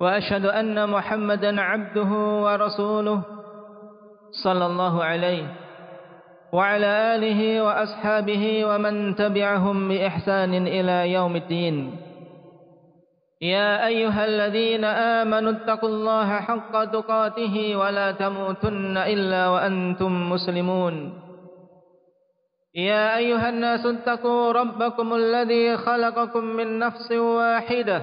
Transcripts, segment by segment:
وأشهد أن محمدا عبده ورسوله صلى الله عليه وعلى آله وأصحابه ومن تبعهم بإحسان إلى يوم الدين. يا أيها الذين آمنوا اتقوا الله حق تقاته ولا تموتن إلا وأنتم مسلمون. يا أيها الناس اتقوا ربكم الذي خلقكم من نفس واحدة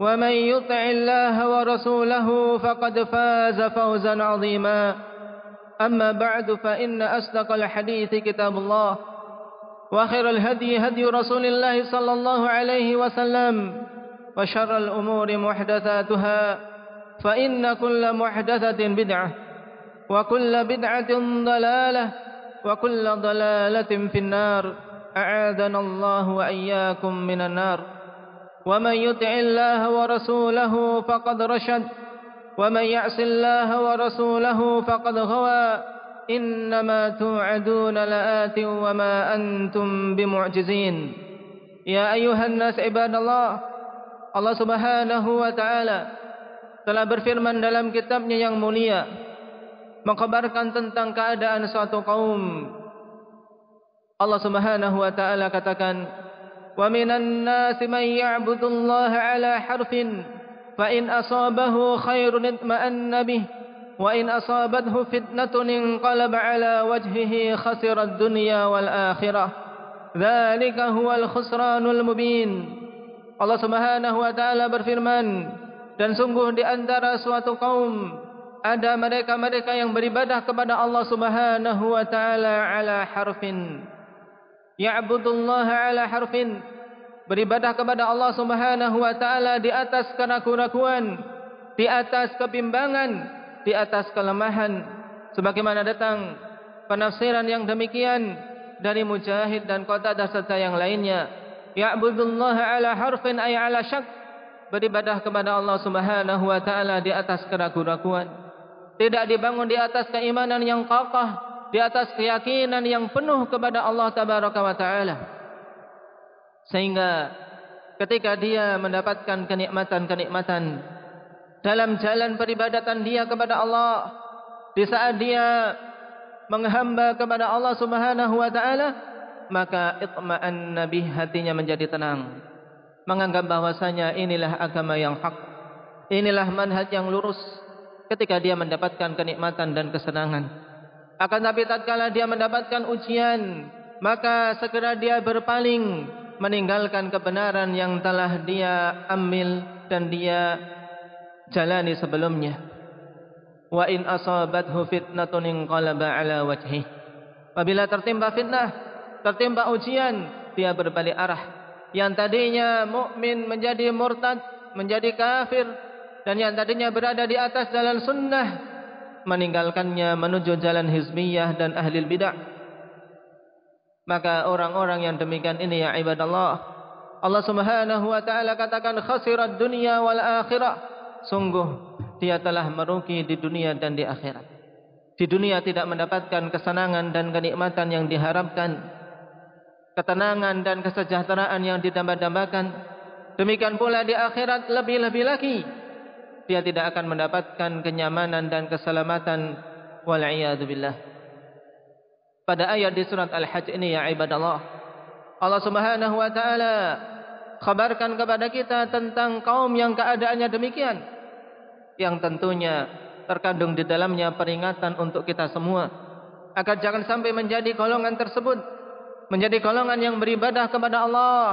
ومن يطع الله ورسوله فقد فاز فوزا عظيما. أما بعد فإن أصدق الحديث كتاب الله وخير الهدي هدي رسول الله صلى الله عليه وسلم وشر الأمور محدثاتها فإن كل محدثة بدعة وكل بدعة ضلالة وكل ضلالة في النار. أعاذنا الله وإياكم من النار. ومن يطع الله ورسوله فقد رشد ومن يعص الله ورسوله فقد غوى إنما توعدون لآت وما أنتم بمعجزين يا أيها الناس عباد الله Allah subhanahu wa ta'ala telah berfirman dalam kitabnya yang mulia mengkabarkan tentang keadaan suatu kaum Allah subhanahu wa ta'ala katakan wa minan nasi man ya'budullaha ala harfin fa in asabahu khairun itma'anna bih wa in asabathu fitnatun inqalaba ala wajhihi khasira ad-dunya wal akhirah dhalika huwal khusranul mubin Allah Subhanahu wa taala berfirman dan sungguh di antara suatu kaum ada mereka-mereka yang beribadah kepada Allah Subhanahu wa taala ala harfin ya'budullaha ala harfin. Beribadah kepada Allah Subhanahu wa taala di atas keraguan di atas kebimbangan di atas kelemahan. Sebagaimana datang penafsiran yang demikian dari Mujahid dan Qatadah serta yang lainnya. Ya'budullaha ala harfin ay ala syak. Beribadah kepada Allah Subhanahu wa taala di atas keraguan-raguan tidak dibangun di atas keimanan yang kokoh di atas keyakinan yang penuh kepada Allah tabaraka wa taala. Sehingga ketika dia mendapatkan kenikmatan-kenikmatan dalam jalan peribadatan dia kepada Allah di saat dia menghamba kepada Allah Subhanahu wa taala maka itma'an nabi hatinya menjadi tenang. Menganggap bahwasanya inilah agama yang hak. Inilah manhaj yang lurus ketika dia mendapatkan kenikmatan dan kesenangan akan tapi tatkala dia mendapatkan ujian maka segera dia berpaling meninggalkan kebenaran yang telah dia ambil dan dia jalani sebelumnya. Wa in asabathu fitnatun inqalaba ala wajhi apabila tertimpa fitnah tertimpa ujian dia berbalik arah. Yang tadinya mukmin menjadi murtad menjadi kafir dan yang tadinya berada di atas jalan sunnah meninggalkannya menuju jalan hizbiyah dan ahli bidah maka orang-orang yang demikian ini ya ibadallah Allah Subhanahu wa taala katakan khasirat dunya wal akhirah sungguh dia telah merugi di dunia dan di akhirat. Di dunia tidak mendapatkan kesenangan dan kenikmatan yang diharapkan, ketenangan dan kesejahteraan yang didamba-dambakan. Demikian pula di akhirat lebih-lebih lagi dia tidak akan mendapatkan kenyamanan dan keselamatan. Wal billah. Pada ayat di surat Al-Hajj ini ya ibadallah, Allah Subhanahu wa taala khabarkan kepada kita tentang kaum yang keadaannya demikian. Yang tentunya terkandung di dalamnya peringatan untuk kita semua. Agar jangan sampai menjadi golongan tersebut. Menjadi golongan yang beribadah kepada Allah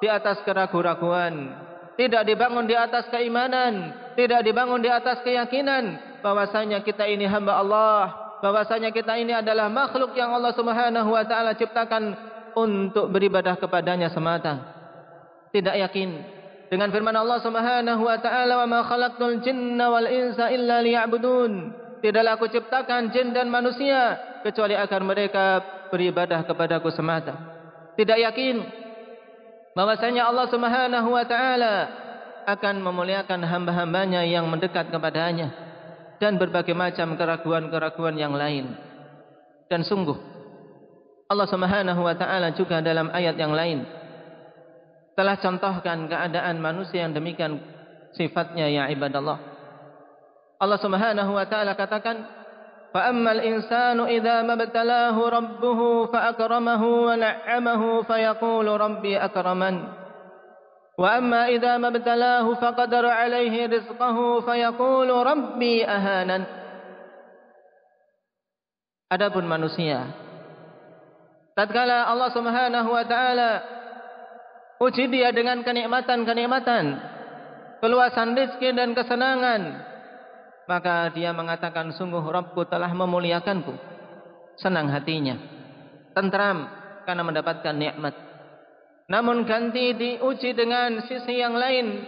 di atas keraguan-raguan tidak dibangun di atas keimanan tidak dibangun di atas keyakinan bahwasanya kita ini hamba Allah bahwasanya kita ini adalah makhluk yang Allah Subhanahu wa taala ciptakan untuk beribadah kepadanya semata. Tidak yakin dengan firman Allah Subhanahu wa taala wa ma khalaqtul jinna wal insa illa liya'budun. Tidaklah aku ciptakan jin dan manusia kecuali agar mereka beribadah kepadaku semata. Tidak yakin bahwasanya Allah Subhanahu wa taala akan memuliakan hamba-hambanya yang mendekat kepadanya dan berbagai macam keraguan-keraguan yang lain dan sungguh Allah Subhanahu wa taala juga dalam ayat yang lain telah contohkan keadaan manusia yang demikian sifatnya ya ibadallah. Allah Subhanahu wa taala katakan, "Fa ammal insanu idza mabtalahu rabbuhu fa akramahu wa na'amahu fa yaqulu rabbi akraman." Wa amma idza mabtalahu fa qadara 'alayhi rizqahu fa yaqulu rabbi ahanan. Adapun manusia tatkala Allah Subhanahu wa taala Uji dia dengan kenikmatan-kenikmatan, keluasan rezeki dan kesenangan. Maka dia mengatakan, sungguh Rabbku telah memuliakanku. Senang hatinya. Tentram karena mendapatkan nikmat. Namun ganti diuji dengan sisi yang lain.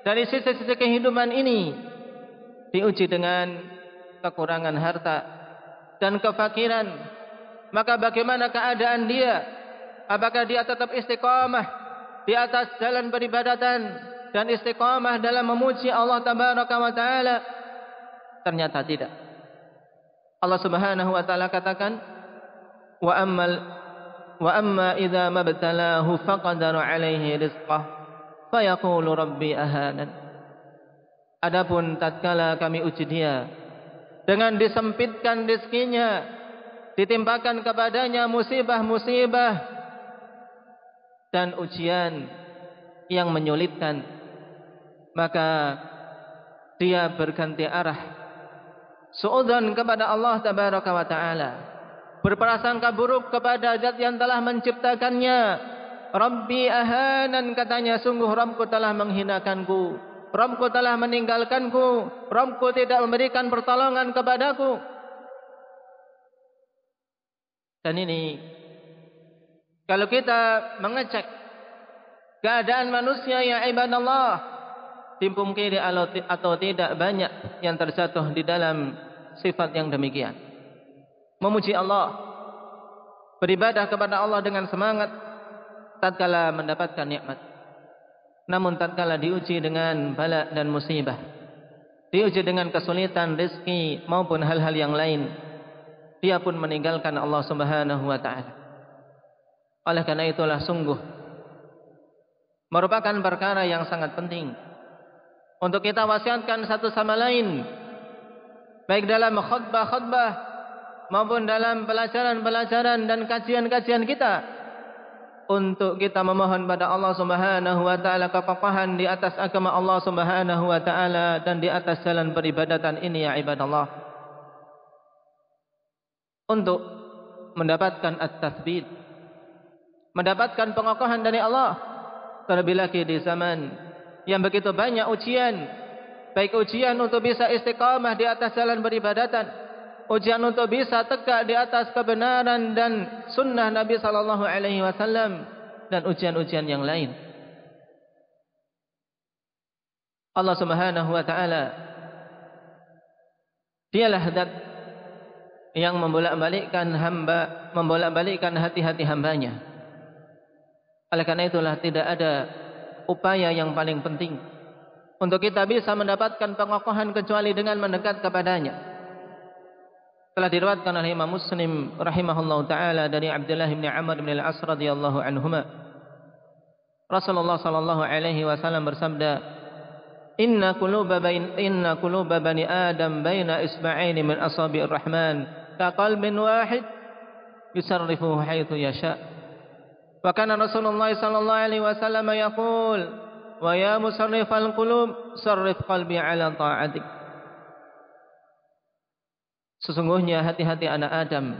Dari sisi-sisi kehidupan ini. Diuji dengan kekurangan harta dan kefakiran. Maka bagaimana keadaan dia? Apakah dia tetap istiqamah? di atas jalan peribadatan dan istiqamah dalam memuji Allah tabaraka wa taala ternyata tidak Allah Subhanahu wa taala katakan wa ammal wa amma idza mabtalahu faqadara alaihi rizqah fayaqulu rabbi ahanan. Adapun tatkala kami uji dia dengan disempitkan rezekinya ditimpakan kepadanya musibah-musibah dan ujian yang menyulitkan maka dia berganti arah suudzon kepada Allah tabaraka wa taala berprasangka buruk kepada zat yang telah menciptakannya. Rabbi ahanan katanya sungguh rabbku telah menghinakanku. Rabbku telah meninggalkanku. Rabbku tidak memberikan pertolongan kepadaku. Dan ini kalau kita mengecek keadaan manusia yang ibadah Allah, kiri atau tidak banyak yang terjatuh di dalam sifat yang demikian. Memuji Allah, beribadah kepada Allah dengan semangat tatkala mendapatkan nikmat. Namun tatkala diuji dengan bala dan musibah, diuji dengan kesulitan rezeki maupun hal-hal yang lain, dia pun meninggalkan Allah Subhanahu wa taala. Oleh karena itulah sungguh merupakan perkara yang sangat penting untuk kita wasiatkan satu sama lain baik dalam khutbah-khutbah maupun dalam pelajaran-pelajaran dan kajian-kajian kita. Untuk kita memohon pada Allah Subhanahu wa taala kekokohan di atas agama Allah Subhanahu wa taala dan di atas jalan peribadatan ini ya ibadallah. Untuk mendapatkan at-tathbit mendapatkan pengokohan dari Allah terlebih lagi di zaman yang begitu banyak ujian baik ujian untuk bisa istiqamah di atas jalan beribadatan ujian untuk bisa tegak di atas kebenaran dan sunnah Nabi sallallahu alaihi wasallam dan ujian-ujian yang lain Allah Subhanahu wa taala dialah zat yang membolak-balikkan hamba membolak-balikkan hati-hati hambanya oleh karena itulah tidak ada upaya yang paling penting untuk kita bisa mendapatkan pengokohan kecuali dengan mendekat kepadanya. Telah diriwayatkan oleh Imam Muslim rahimahullahu taala dari Abdullah bin Amr bin Al-As radhiyallahu anhuma. Rasulullah sallallahu alaihi wasallam bersabda, "Inna quluba bain inna quluba bani Adam baina isba'aini min asabi'ir Rahman, ka qalbin wahid yusarrifuhu haitsu yasha'." Wa kana Rasulullah sallallahu alaihi wasallam yaqul, "Wa ya musarrifal qulub, sarrif qalbi ala ta'atik." Sesungguhnya hati-hati anak Adam.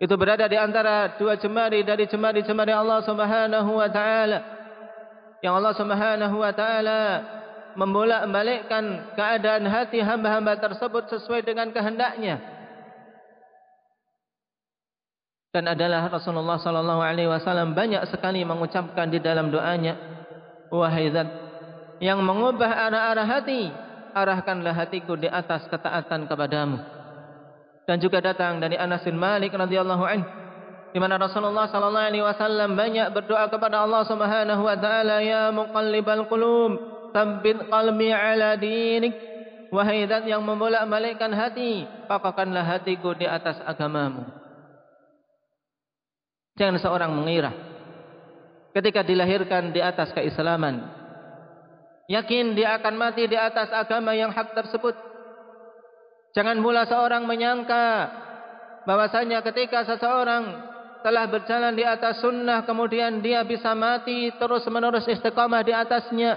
Itu berada di antara dua jemari dari jemari-jemari Allah Subhanahu wa taala. Yang Allah Subhanahu wa taala membolak-balikkan keadaan hati hamba-hamba tersebut sesuai dengan kehendaknya. Dan adalah Rasulullah sallallahu alaihi wasallam banyak sekali mengucapkan di dalam doanya wahai zat yang mengubah arah-arah hati arahkanlah hatiku di atas ketaatan kepadamu dan juga datang dari Anas bin Malik radhiyallahu anhu di mana Rasulullah sallallahu alaihi wasallam banyak berdoa kepada Allah Subhanahu wa taala ya muqallibal qulub tsabbit qalbi ala dinik. Wahai zat yang membolak-balikkan hati pakokkanlah hatiku di atas agamamu. Jangan seorang mengira ketika dilahirkan di atas keislaman. Yakin dia akan mati di atas agama yang hak tersebut. Jangan pula seorang menyangka bahwasanya ketika seseorang telah berjalan di atas sunnah kemudian dia bisa mati terus menerus istiqamah di atasnya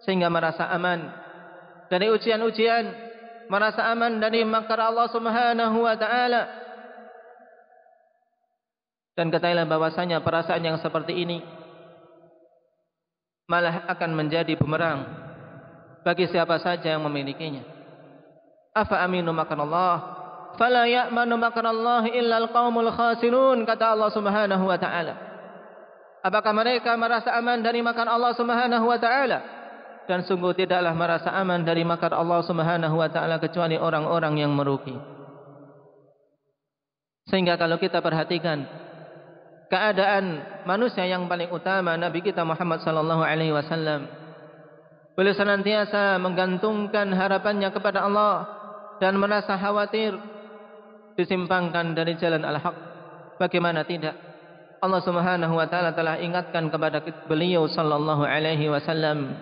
sehingga merasa aman dari ujian-ujian merasa aman dari makar Allah Subhanahu wa taala dan katakanlah bahwasanya perasaan yang seperti ini malah akan menjadi bumerang bagi siapa saja yang memilikinya. Afa aminu makan Allah, fala ya'manu makan Allah illa al-qaumul khasirun kata Allah Subhanahu wa taala. Apakah mereka merasa aman dari makan Allah Subhanahu wa taala? Dan sungguh tidaklah merasa aman dari makan Allah Subhanahu wa taala kecuali orang-orang yang merugi. Sehingga kalau kita perhatikan keadaan manusia yang paling utama Nabi kita Muhammad sallallahu alaihi wasallam. Beliau senantiasa menggantungkan harapannya kepada Allah dan merasa khawatir disimpangkan dari jalan al-haq. Bagaimana tidak? Allah Subhanahu wa taala telah ingatkan kepada beliau sallallahu alaihi wasallam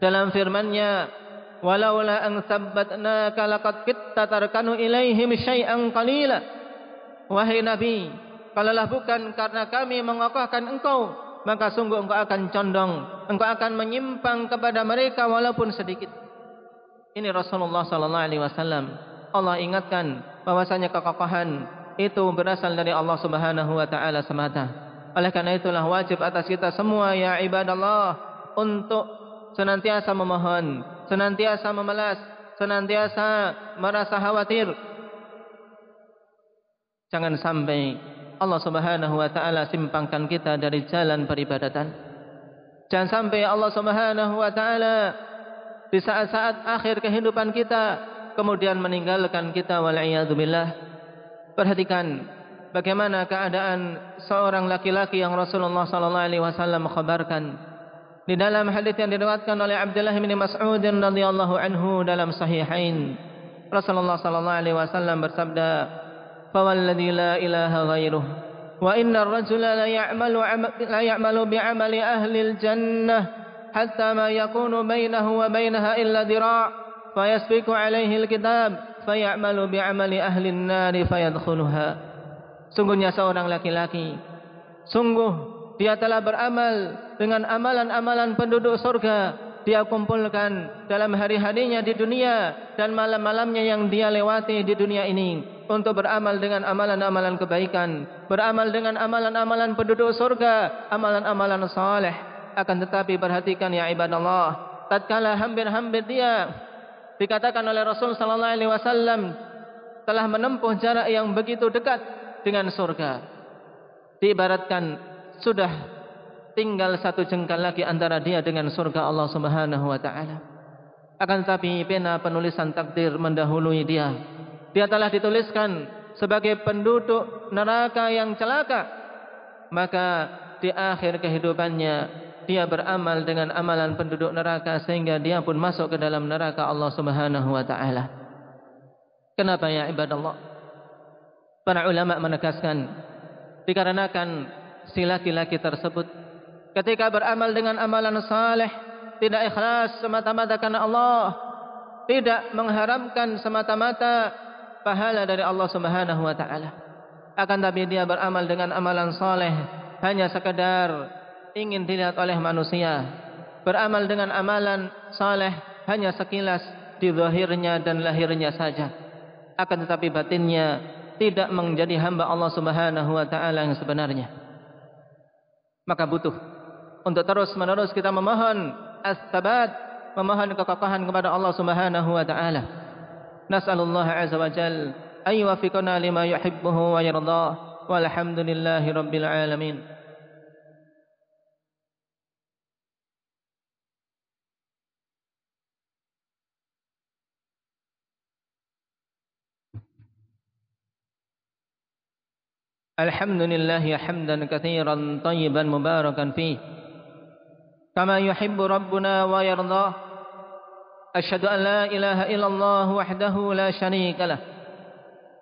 dalam firman-Nya, "Walaula an sabbatnaka laqad kitta tarkanu ilaihim syai'an qalila." Wahai Nabi, Kalaulah bukan karena kami mengokohkan engkau, maka sungguh engkau akan condong, engkau akan menyimpang kepada mereka walaupun sedikit. Ini Rasulullah sallallahu alaihi wasallam. Allah ingatkan bahwasanya kekokohan itu berasal dari Allah Subhanahu wa taala semata. Oleh karena itulah wajib atas kita semua ya ibadallah untuk senantiasa memohon, senantiasa memelas, senantiasa merasa khawatir. Jangan sampai Allah Subhanahu wa taala simpangkan kita dari jalan peribadatan. Jangan sampai Allah Subhanahu wa taala di saat-saat akhir kehidupan kita kemudian meninggalkan kita wala'iyadzubillah perhatikan bagaimana keadaan seorang laki-laki yang Rasulullah SAW khabarkan. Di dalam hadis yang diriwayatkan oleh Abdullah bin Mas'ud radhiyallahu anhu dalam sahihain Rasulullah sallallahu alaihi wasallam bersabda fa walladhi la ilaha ghairuh wa inna rajula la ya'malu la ya'malu bi'amali ahli al-jannah. حتى ما يكون بينه وبينها إلا ذراع فيسبق عليه الكتاب فيعمل بعمل أهل النار فيدخلها Sungguhnya seorang laki-laki Sungguh dia telah beramal Dengan amalan-amalan penduduk surga Dia kumpulkan dalam hari-harinya di dunia Dan malam-malamnya yang dia lewati di dunia ini untuk beramal dengan amalan-amalan kebaikan, beramal dengan amalan-amalan penduduk surga, amalan-amalan saleh. Akan tetapi perhatikan ya ibadallah, tatkala hampir-hampir dia dikatakan oleh Rasul sallallahu alaihi wasallam telah menempuh jarak yang begitu dekat dengan surga. Diibaratkan sudah tinggal satu jengkal lagi antara dia dengan surga Allah Subhanahu wa taala. Akan tetapi pena penulisan takdir mendahului dia dia telah dituliskan sebagai penduduk neraka yang celaka maka di akhir kehidupannya dia beramal dengan amalan penduduk neraka sehingga dia pun masuk ke dalam neraka Allah Subhanahu wa taala. Kenapa ya ibadallah? Para ulama menegaskan dikarenakan si laki-laki tersebut ketika beramal dengan amalan saleh tidak ikhlas semata-mata karena Allah, tidak mengharamkan semata-mata pahala dari Allah Subhanahu wa taala. Akan tapi dia beramal dengan amalan saleh hanya sekadar ingin dilihat oleh manusia. Beramal dengan amalan saleh hanya sekilas di zahirnya dan lahirnya saja. Akan tetapi batinnya tidak menjadi hamba Allah Subhanahu wa taala yang sebenarnya. Maka butuh untuk terus menerus kita memohon as-sabat, memohon kekokohan kepada Allah Subhanahu wa taala. Nas'alullah azza wa jalla ay yuwaffiqana lima yuhibbuhu wa yardah. Walhamdulillahi rabbil alamin. الحمد لله حمدا كثيرا طيبا مباركا فيه. كما يحب ربنا ويرضاه. أشهد أن لا إله إلا الله وحده لا شريك له.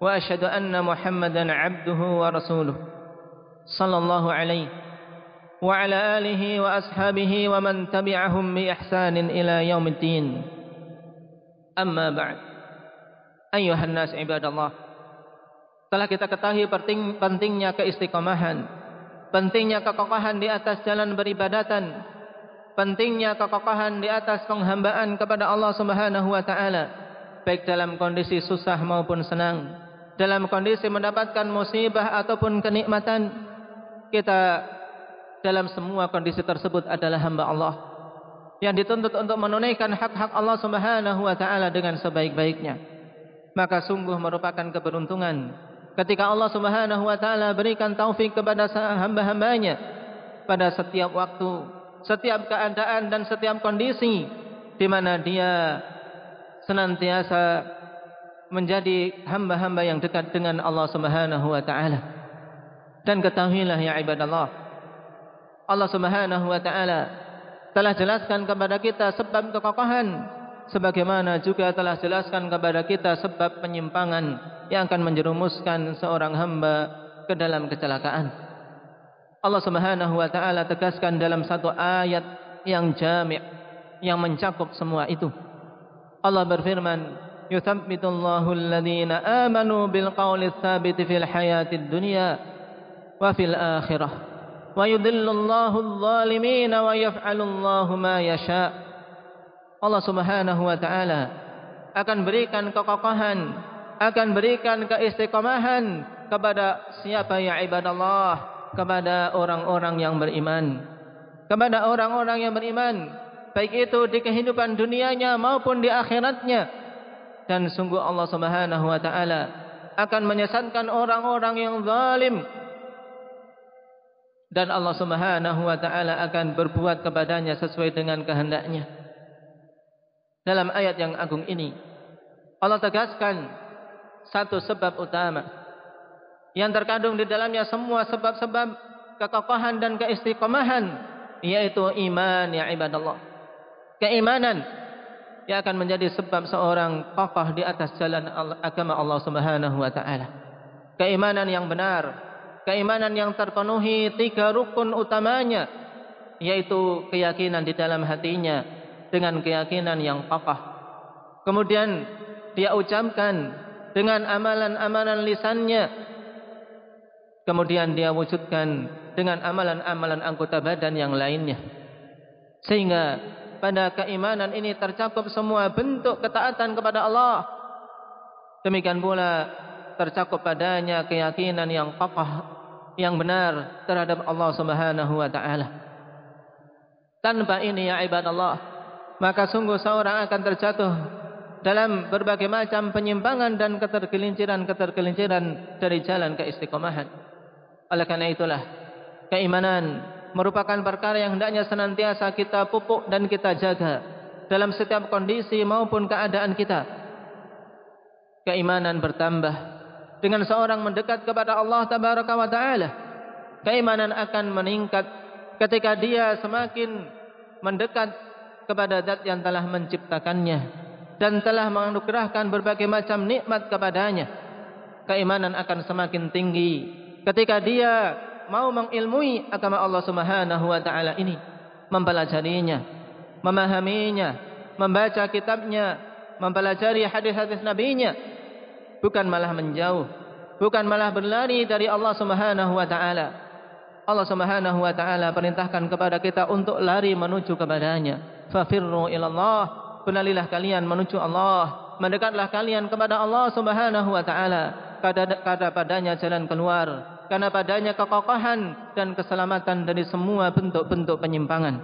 وأشهد أن محمدا عبده ورسوله صلى الله عليه وعلى آله وأصحابه ومن تبعهم بإحسان إلى يوم الدين. أما بعد. أيها الناس عباد الله. Telah kita ketahui penting, pentingnya keistiqomahan, pentingnya kekokohan di atas jalan beribadatan, pentingnya kekokohan di atas penghambaan kepada Allah Subhanahu wa taala, baik dalam kondisi susah maupun senang, dalam kondisi mendapatkan musibah ataupun kenikmatan, kita dalam semua kondisi tersebut adalah hamba Allah yang dituntut untuk menunaikan hak-hak Allah Subhanahu wa taala dengan sebaik-baiknya. Maka sungguh merupakan keberuntungan ketika Allah Subhanahu wa taala berikan taufik kepada hamba-hambanya pada setiap waktu, setiap keadaan dan setiap kondisi di mana dia senantiasa menjadi hamba-hamba yang dekat dengan Allah Subhanahu wa taala. Dan ketahuilah ya ibadallah, Allah Subhanahu wa taala telah jelaskan kepada kita sebab kekokohan sebagaimana juga telah jelaskan kepada kita sebab penyimpangan yang akan menjerumuskan seorang hamba ke dalam kecelakaan. Allah Subhanahu wa taala tegaskan dalam satu ayat yang jami' yang mencakup semua itu. Allah berfirman, "Yuthabbitullahu alladhina amanu bil qawli tsabiti fil hayatid dunya wa fil akhirah wa yudhillullahu adh-dhalimin wa yaf'alullahu ma yasha'." Allah Subhanahu wa taala akan berikan kekokohan, akan berikan keistiqomahan kepada siapa yang ibadallah, kepada orang-orang yang beriman. Kepada orang-orang yang beriman, baik itu di kehidupan dunianya maupun di akhiratnya. Dan sungguh Allah Subhanahu wa taala akan menyesatkan orang-orang yang zalim. Dan Allah Subhanahu wa taala akan berbuat kepadanya sesuai dengan kehendaknya dalam ayat yang agung ini. Allah tegaskan satu sebab utama yang terkandung di dalamnya semua sebab-sebab kekokohan dan keistiqomahan yaitu iman ya ibadallah. Keimanan yang akan menjadi sebab seorang kokoh di atas jalan agama Allah Subhanahu wa taala. Keimanan yang benar keimanan yang terpenuhi tiga rukun utamanya yaitu keyakinan di dalam hatinya dengan keyakinan yang kokoh. Kemudian dia ucapkan dengan amalan-amalan lisannya. Kemudian dia wujudkan dengan amalan-amalan anggota badan yang lainnya. Sehingga pada keimanan ini tercakup semua bentuk ketaatan kepada Allah. Demikian pula tercakup padanya keyakinan yang kokoh yang benar terhadap Allah Subhanahu wa taala. Tanpa ini ya ibadallah maka sungguh seorang akan terjatuh dalam berbagai macam penyimpangan dan ketergelinciran-ketergelinciran dari jalan keistiqomahan. Oleh karena itulah, keimanan merupakan perkara yang hendaknya senantiasa kita pupuk dan kita jaga dalam setiap kondisi maupun keadaan kita. Keimanan bertambah dengan seorang mendekat kepada Allah Tabaraka wa Taala. Keimanan akan meningkat ketika dia semakin mendekat kepada zat yang telah menciptakannya dan telah menganugerahkan berbagai macam nikmat kepadanya. Keimanan akan semakin tinggi ketika dia mau mengilmui agama Allah Subhanahu wa taala ini mempelajarinya memahaminya membaca kitabnya mempelajari hadis-hadis nabinya. Bukan malah menjauh bukan malah berlari dari Allah Subhanahu wa taala Allah Subhanahu wa taala perintahkan kepada kita untuk lari menuju kepadanya. Fafirru ila Allah, berlarilah kalian menuju Allah, mendekatlah kalian kepada Allah Subhanahu wa taala. Kada padanya jalan keluar, karena padanya kekokohan dan keselamatan dari semua bentuk-bentuk penyimpangan.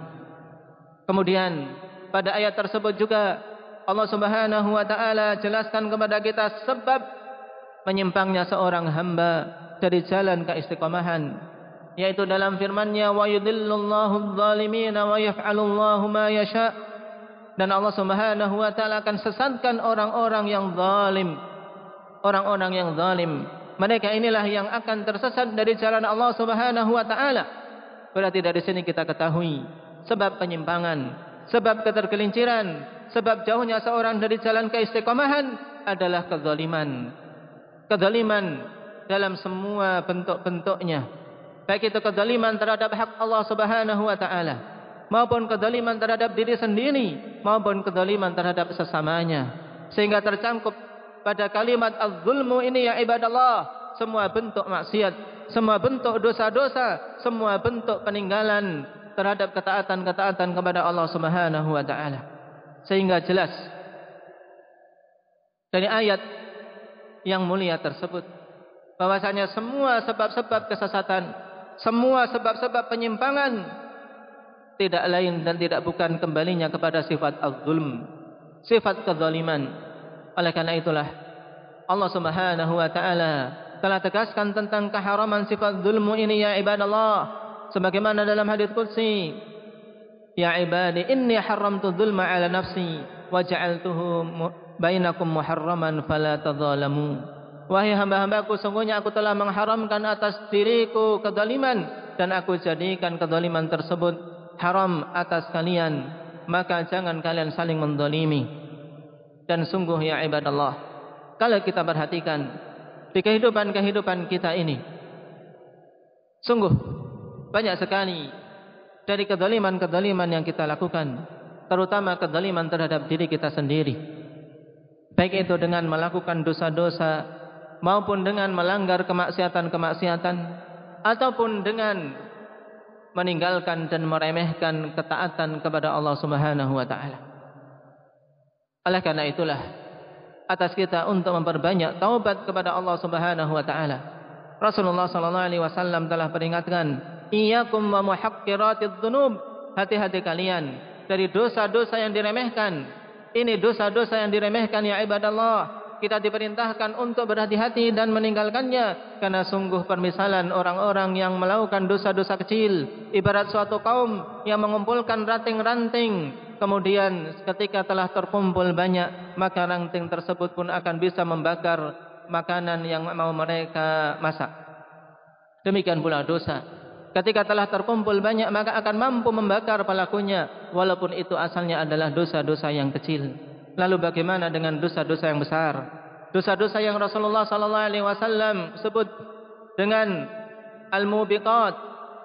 Kemudian pada ayat tersebut juga Allah Subhanahu wa taala jelaskan kepada kita sebab menyimpangnya seorang hamba dari jalan keistiqomahan yaitu dalam firman-Nya wa yudillullahu adh-dhalimin wa yaf'alullahu ma yasha. Dan Allah Subhanahu wa taala akan sesatkan orang-orang yang zalim. Orang-orang yang zalim. Mereka inilah yang akan tersesat dari jalan Allah Subhanahu wa taala. Berarti dari sini kita ketahui sebab penyimpangan sebab ketergelinciran sebab jauhnya seorang dari jalan keistiqomahan adalah kezaliman. Kezaliman dalam semua bentuk-bentuknya baik itu kezaliman terhadap hak Allah Subhanahu wa taala maupun kezaliman terhadap diri sendiri maupun kezaliman terhadap sesamanya. Sehingga tercangkup pada kalimat az-zulmu ini ya ibadallah. Semua bentuk maksiat semua bentuk dosa-dosa semua bentuk peninggalan terhadap ketaatan-ketaatan kepada Allah Subhanahu wa taala. Sehingga jelas dari ayat yang mulia tersebut bahwasanya semua sebab-sebab kesesatan semua sebab-sebab penyimpangan tidak lain dan tidak bukan kembalinya kepada sifat az-zulm, sifat kezaliman. Oleh karena itulah Allah Subhanahu wa taala telah tegaskan tentang keharaman sifat zulmu ini ya ibadallah sebagaimana dalam hadis qudsi ya ibadi inni haramtu dzulma ala nafsi wa ja'altuhu bainakum muharraman fala tadzalamu Wahai hamba-hambaku, sungguhnya aku telah mengharamkan atas diriku kedaliman dan aku jadikan kedaliman tersebut haram atas kalian. Maka jangan kalian saling mendolimi. Dan sungguh ya ibadallah, kalau kita perhatikan di kehidupan-kehidupan kita ini, sungguh banyak sekali dari kedaliman-kedaliman yang kita lakukan, terutama kedaliman terhadap diri kita sendiri. Baik itu dengan melakukan dosa-dosa maupun dengan melanggar kemaksiatan-kemaksiatan ataupun dengan meninggalkan dan meremehkan ketaatan kepada Allah Subhanahu wa taala. Oleh karena itulah atas kita untuk memperbanyak taubat kepada Allah Subhanahu wa taala. Rasulullah sallallahu alaihi wasallam telah peringatkan, "Iyyakum wa muhaqqiratidz dzunub." Hati-hati kalian dari dosa-dosa yang diremehkan. Ini dosa-dosa yang diremehkan ya ibadallah kita diperintahkan untuk berhati-hati dan meninggalkannya karena sungguh permisalan orang-orang yang melakukan dosa-dosa kecil. Ibarat suatu kaum yang mengumpulkan ranting-ranting. Kemudian ketika telah terkumpul banyak maka ranting tersebut pun akan bisa membakar makanan yang mau mereka masak. Demikian pula dosa. Ketika telah terkumpul banyak maka akan mampu membakar pelakunya walaupun itu asalnya adalah dosa-dosa yang kecil Lalu bagaimana dengan dosa-dosa yang besar? Dosa-dosa yang Rasulullah sallallahu alaihi wasallam sebut dengan al-mubiqat,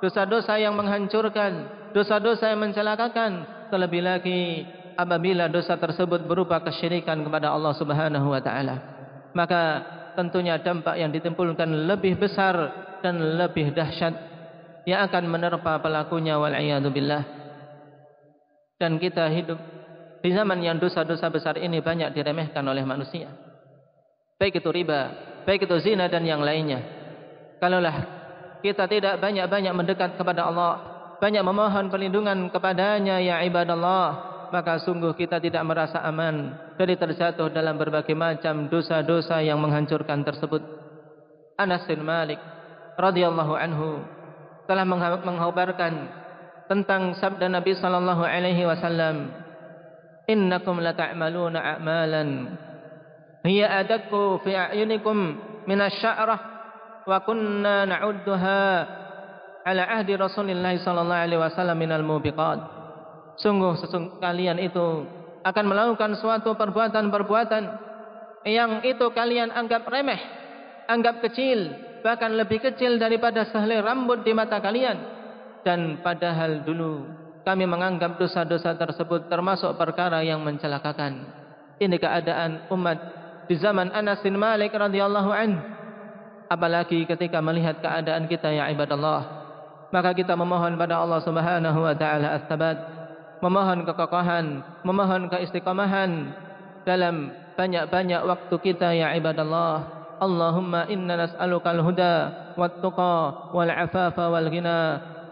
dosa-dosa yang menghancurkan, dosa-dosa yang mencelakakan, terlebih lagi apabila dosa tersebut berupa kesyirikan kepada Allah Subhanahu wa taala. Maka tentunya dampak yang ditimbulkan lebih besar dan lebih dahsyat yang akan menerpa pelakunya wal billah. Dan kita hidup di zaman yang dosa-dosa besar ini banyak diremehkan oleh manusia. Baik itu riba, baik itu zina dan yang lainnya. Kalaulah kita tidak banyak-banyak mendekat kepada Allah, banyak memohon perlindungan kepadanya ya ibadallah, maka sungguh kita tidak merasa aman dari terjatuh dalam berbagai macam dosa-dosa yang menghancurkan tersebut. Anas bin Malik radhiyallahu anhu telah menghabarkan tentang sabda Nabi sallallahu alaihi wasallam innakum lata'maluna a'malan hiya adakku fi a'yunikum min asy-sya'rah wa kunna na'udduha ala ahdi Rasulullah sallallahu alaihi wasallam minal mubiqat. Sungguh sesungguh kalian itu akan melakukan suatu perbuatan-perbuatan yang itu kalian anggap remeh, anggap kecil, bahkan lebih kecil daripada sehelai rambut di mata kalian. Dan padahal dulu kami menganggap dosa-dosa tersebut termasuk perkara yang mencelakakan. Ini keadaan umat di zaman Anas bin Malik radhiyallahu anhu. Apalagi ketika melihat keadaan kita ya ibadallah. Maka kita memohon pada Allah Subhanahu wa taala as-sabat, memohon kekokohan, memohon keistiqamahan dalam banyak-banyak waktu kita ya ibadallah. Allahumma inna nas'aluka al-huda wat-tuqa wal-'afafa wal-ghina.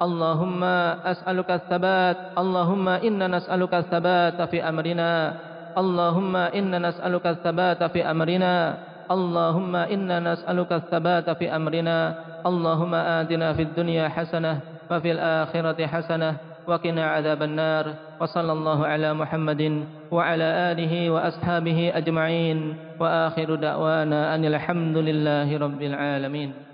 Allahumma as'aluka as-sabat. Allahumma inna nas'aluka as-sabat fi amrina. اللهم إنا نسألك الثبات في أمرنا اللهم إنا نسألك الثبات في أمرنا اللهم آتنا في الدنيا حسنة وفي الآخرة حسنة وقنا عذاب النار وصلى الله على محمد وعلى آله وأصحابه أجمعين وآخر دعوانا أن الحمد لله رب العالمين